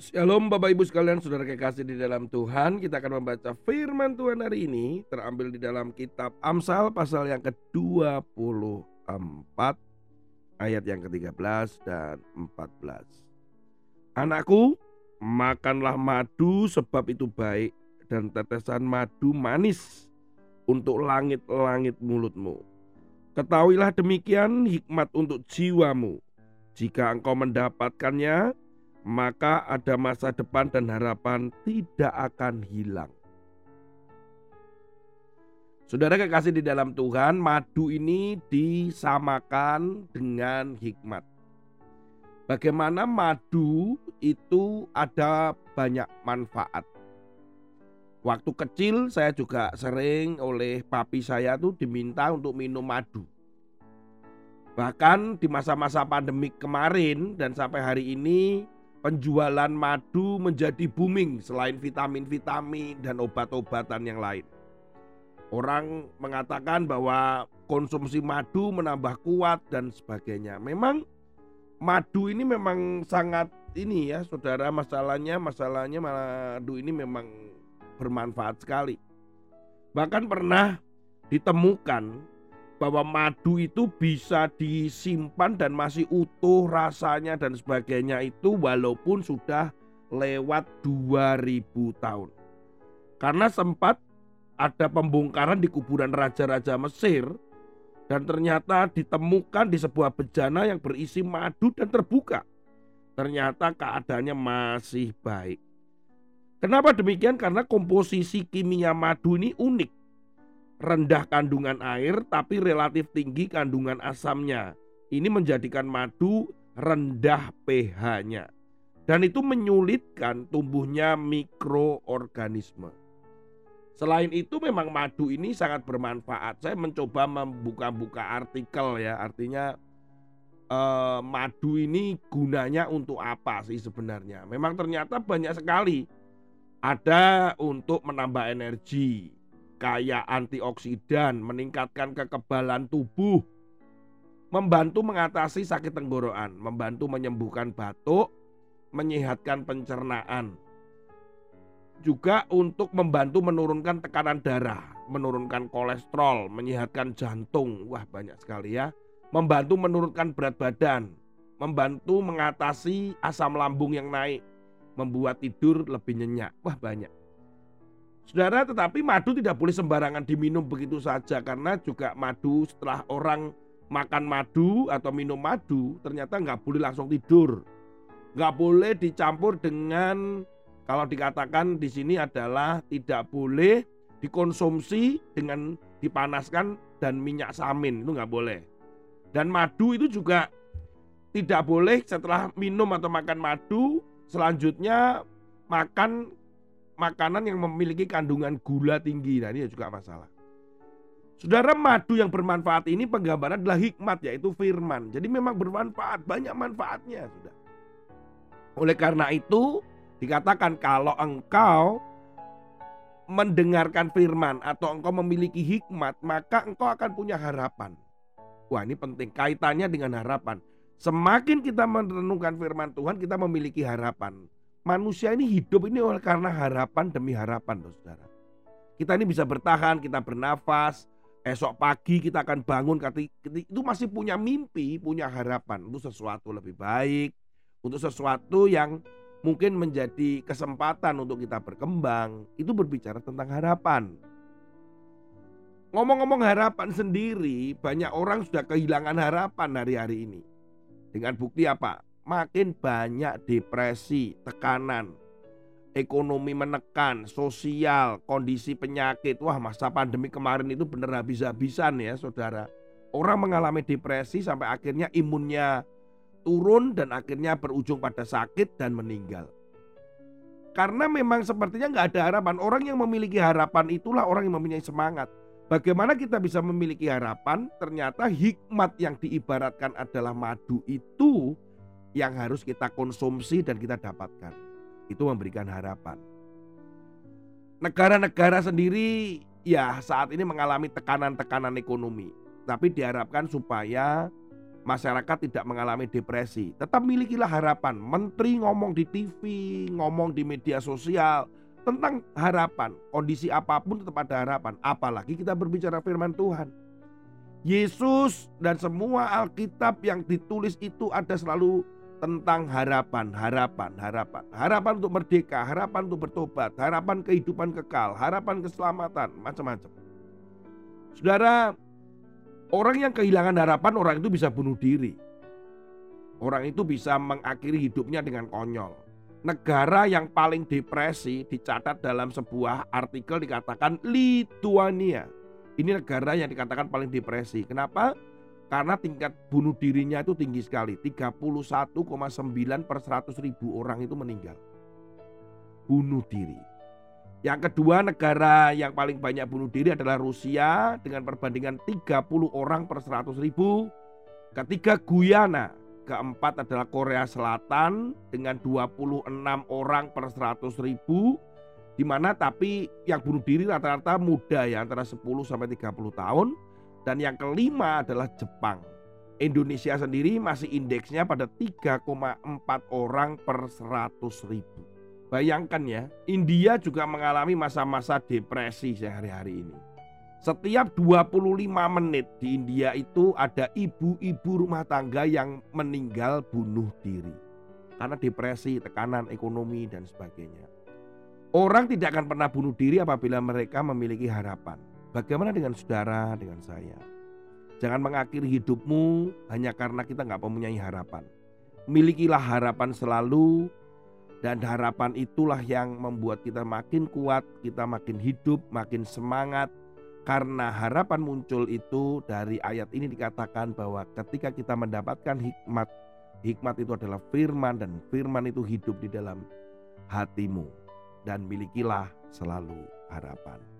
Shalom Bapak Ibu sekalian, saudara kekasih di dalam Tuhan. Kita akan membaca firman Tuhan hari ini Terambil di dalam kitab Amsal pasal yang ke-24 Ayat yang ke-13 dan 14 Anakku, makanlah madu sebab itu baik Dan tetesan madu manis untuk langit-langit mulutmu. Ketahuilah demikian hikmat untuk jiwamu. Jika engkau mendapatkannya maka ada masa depan dan harapan tidak akan hilang. Saudara kekasih di dalam Tuhan, madu ini disamakan dengan hikmat. Bagaimana madu itu ada banyak manfaat. Waktu kecil saya juga sering oleh papi saya tuh diminta untuk minum madu. Bahkan di masa-masa pandemik kemarin dan sampai hari ini penjualan madu menjadi booming selain vitamin-vitamin dan obat-obatan yang lain. Orang mengatakan bahwa konsumsi madu menambah kuat dan sebagainya. Memang madu ini memang sangat ini ya, Saudara, masalahnya masalahnya madu ini memang bermanfaat sekali. Bahkan pernah ditemukan bahwa madu itu bisa disimpan dan masih utuh rasanya dan sebagainya itu walaupun sudah lewat 2000 tahun. Karena sempat ada pembongkaran di kuburan raja-raja Mesir dan ternyata ditemukan di sebuah bejana yang berisi madu dan terbuka. Ternyata keadaannya masih baik. Kenapa demikian? Karena komposisi kimia madu ini unik rendah kandungan air tapi relatif tinggi kandungan asamnya. Ini menjadikan madu rendah pH-nya. Dan itu menyulitkan tumbuhnya mikroorganisme. Selain itu memang madu ini sangat bermanfaat. Saya mencoba membuka-buka artikel ya, artinya eh, madu ini gunanya untuk apa sih sebenarnya? Memang ternyata banyak sekali. Ada untuk menambah energi, kaya antioksidan, meningkatkan kekebalan tubuh, membantu mengatasi sakit tenggorokan, membantu menyembuhkan batuk, menyehatkan pencernaan. Juga untuk membantu menurunkan tekanan darah, menurunkan kolesterol, menyehatkan jantung. Wah, banyak sekali ya. Membantu menurunkan berat badan, membantu mengatasi asam lambung yang naik, membuat tidur lebih nyenyak. Wah, banyak. Saudara, tetapi madu tidak boleh sembarangan diminum begitu saja karena juga madu setelah orang makan madu atau minum madu ternyata nggak boleh langsung tidur. Nggak boleh dicampur dengan kalau dikatakan di sini adalah tidak boleh dikonsumsi dengan dipanaskan dan minyak samin itu nggak boleh. Dan madu itu juga tidak boleh setelah minum atau makan madu selanjutnya makan makanan yang memiliki kandungan gula tinggi. Nah ini juga masalah. Saudara madu yang bermanfaat ini penggambaran adalah hikmat yaitu firman. Jadi memang bermanfaat, banyak manfaatnya sudah. Oleh karena itu dikatakan kalau engkau mendengarkan firman atau engkau memiliki hikmat, maka engkau akan punya harapan. Wah, ini penting kaitannya dengan harapan. Semakin kita merenungkan firman Tuhan, kita memiliki harapan manusia ini hidup ini oleh karena harapan demi harapan, saudara. Kita ini bisa bertahan, kita bernafas, esok pagi kita akan bangun, itu masih punya mimpi, punya harapan untuk sesuatu lebih baik, untuk sesuatu yang mungkin menjadi kesempatan untuk kita berkembang. Itu berbicara tentang harapan. Ngomong-ngomong harapan sendiri, banyak orang sudah kehilangan harapan hari-hari ini. Dengan bukti apa? Makin banyak depresi, tekanan, ekonomi menekan, sosial, kondisi penyakit. Wah, masa pandemi kemarin itu benar habis-habisan ya, Saudara. Orang mengalami depresi sampai akhirnya imunnya turun dan akhirnya berujung pada sakit dan meninggal. Karena memang sepertinya nggak ada harapan. Orang yang memiliki harapan itulah orang yang mempunyai semangat. Bagaimana kita bisa memiliki harapan? Ternyata hikmat yang diibaratkan adalah madu itu yang harus kita konsumsi dan kita dapatkan. Itu memberikan harapan. Negara-negara sendiri ya saat ini mengalami tekanan-tekanan ekonomi. Tapi diharapkan supaya masyarakat tidak mengalami depresi. Tetap milikilah harapan. Menteri ngomong di TV, ngomong di media sosial tentang harapan. Kondisi apa pun tetap ada harapan. Apalagi kita berbicara firman Tuhan. Yesus dan semua Alkitab yang ditulis itu ada selalu tentang harapan, harapan, harapan. Harapan untuk merdeka, harapan untuk bertobat, harapan kehidupan kekal, harapan keselamatan, macam-macam. Saudara, orang yang kehilangan harapan, orang itu bisa bunuh diri. Orang itu bisa mengakhiri hidupnya dengan konyol. Negara yang paling depresi dicatat dalam sebuah artikel dikatakan Lituania ini negara yang dikatakan paling depresi. Kenapa? Karena tingkat bunuh dirinya itu tinggi sekali. 31,9 per 100 ribu orang itu meninggal. Bunuh diri. Yang kedua negara yang paling banyak bunuh diri adalah Rusia dengan perbandingan 30 orang per 100 ribu. Ketiga Guyana. Keempat adalah Korea Selatan dengan 26 orang per 100 ribu di mana tapi yang bunuh diri rata-rata muda ya antara 10 sampai 30 tahun dan yang kelima adalah Jepang. Indonesia sendiri masih indeksnya pada 3,4 orang per 100 ribu. Bayangkan ya, India juga mengalami masa-masa depresi sehari-hari ini. Setiap 25 menit di India itu ada ibu-ibu rumah tangga yang meninggal bunuh diri. Karena depresi, tekanan ekonomi dan sebagainya. Orang tidak akan pernah bunuh diri apabila mereka memiliki harapan. Bagaimana dengan saudara, dengan saya? Jangan mengakhiri hidupmu hanya karena kita nggak mempunyai harapan. Milikilah harapan selalu dan harapan itulah yang membuat kita makin kuat, kita makin hidup, makin semangat. Karena harapan muncul itu dari ayat ini dikatakan bahwa ketika kita mendapatkan hikmat, hikmat itu adalah firman dan firman itu hidup di dalam hatimu dan milikilah selalu harapan.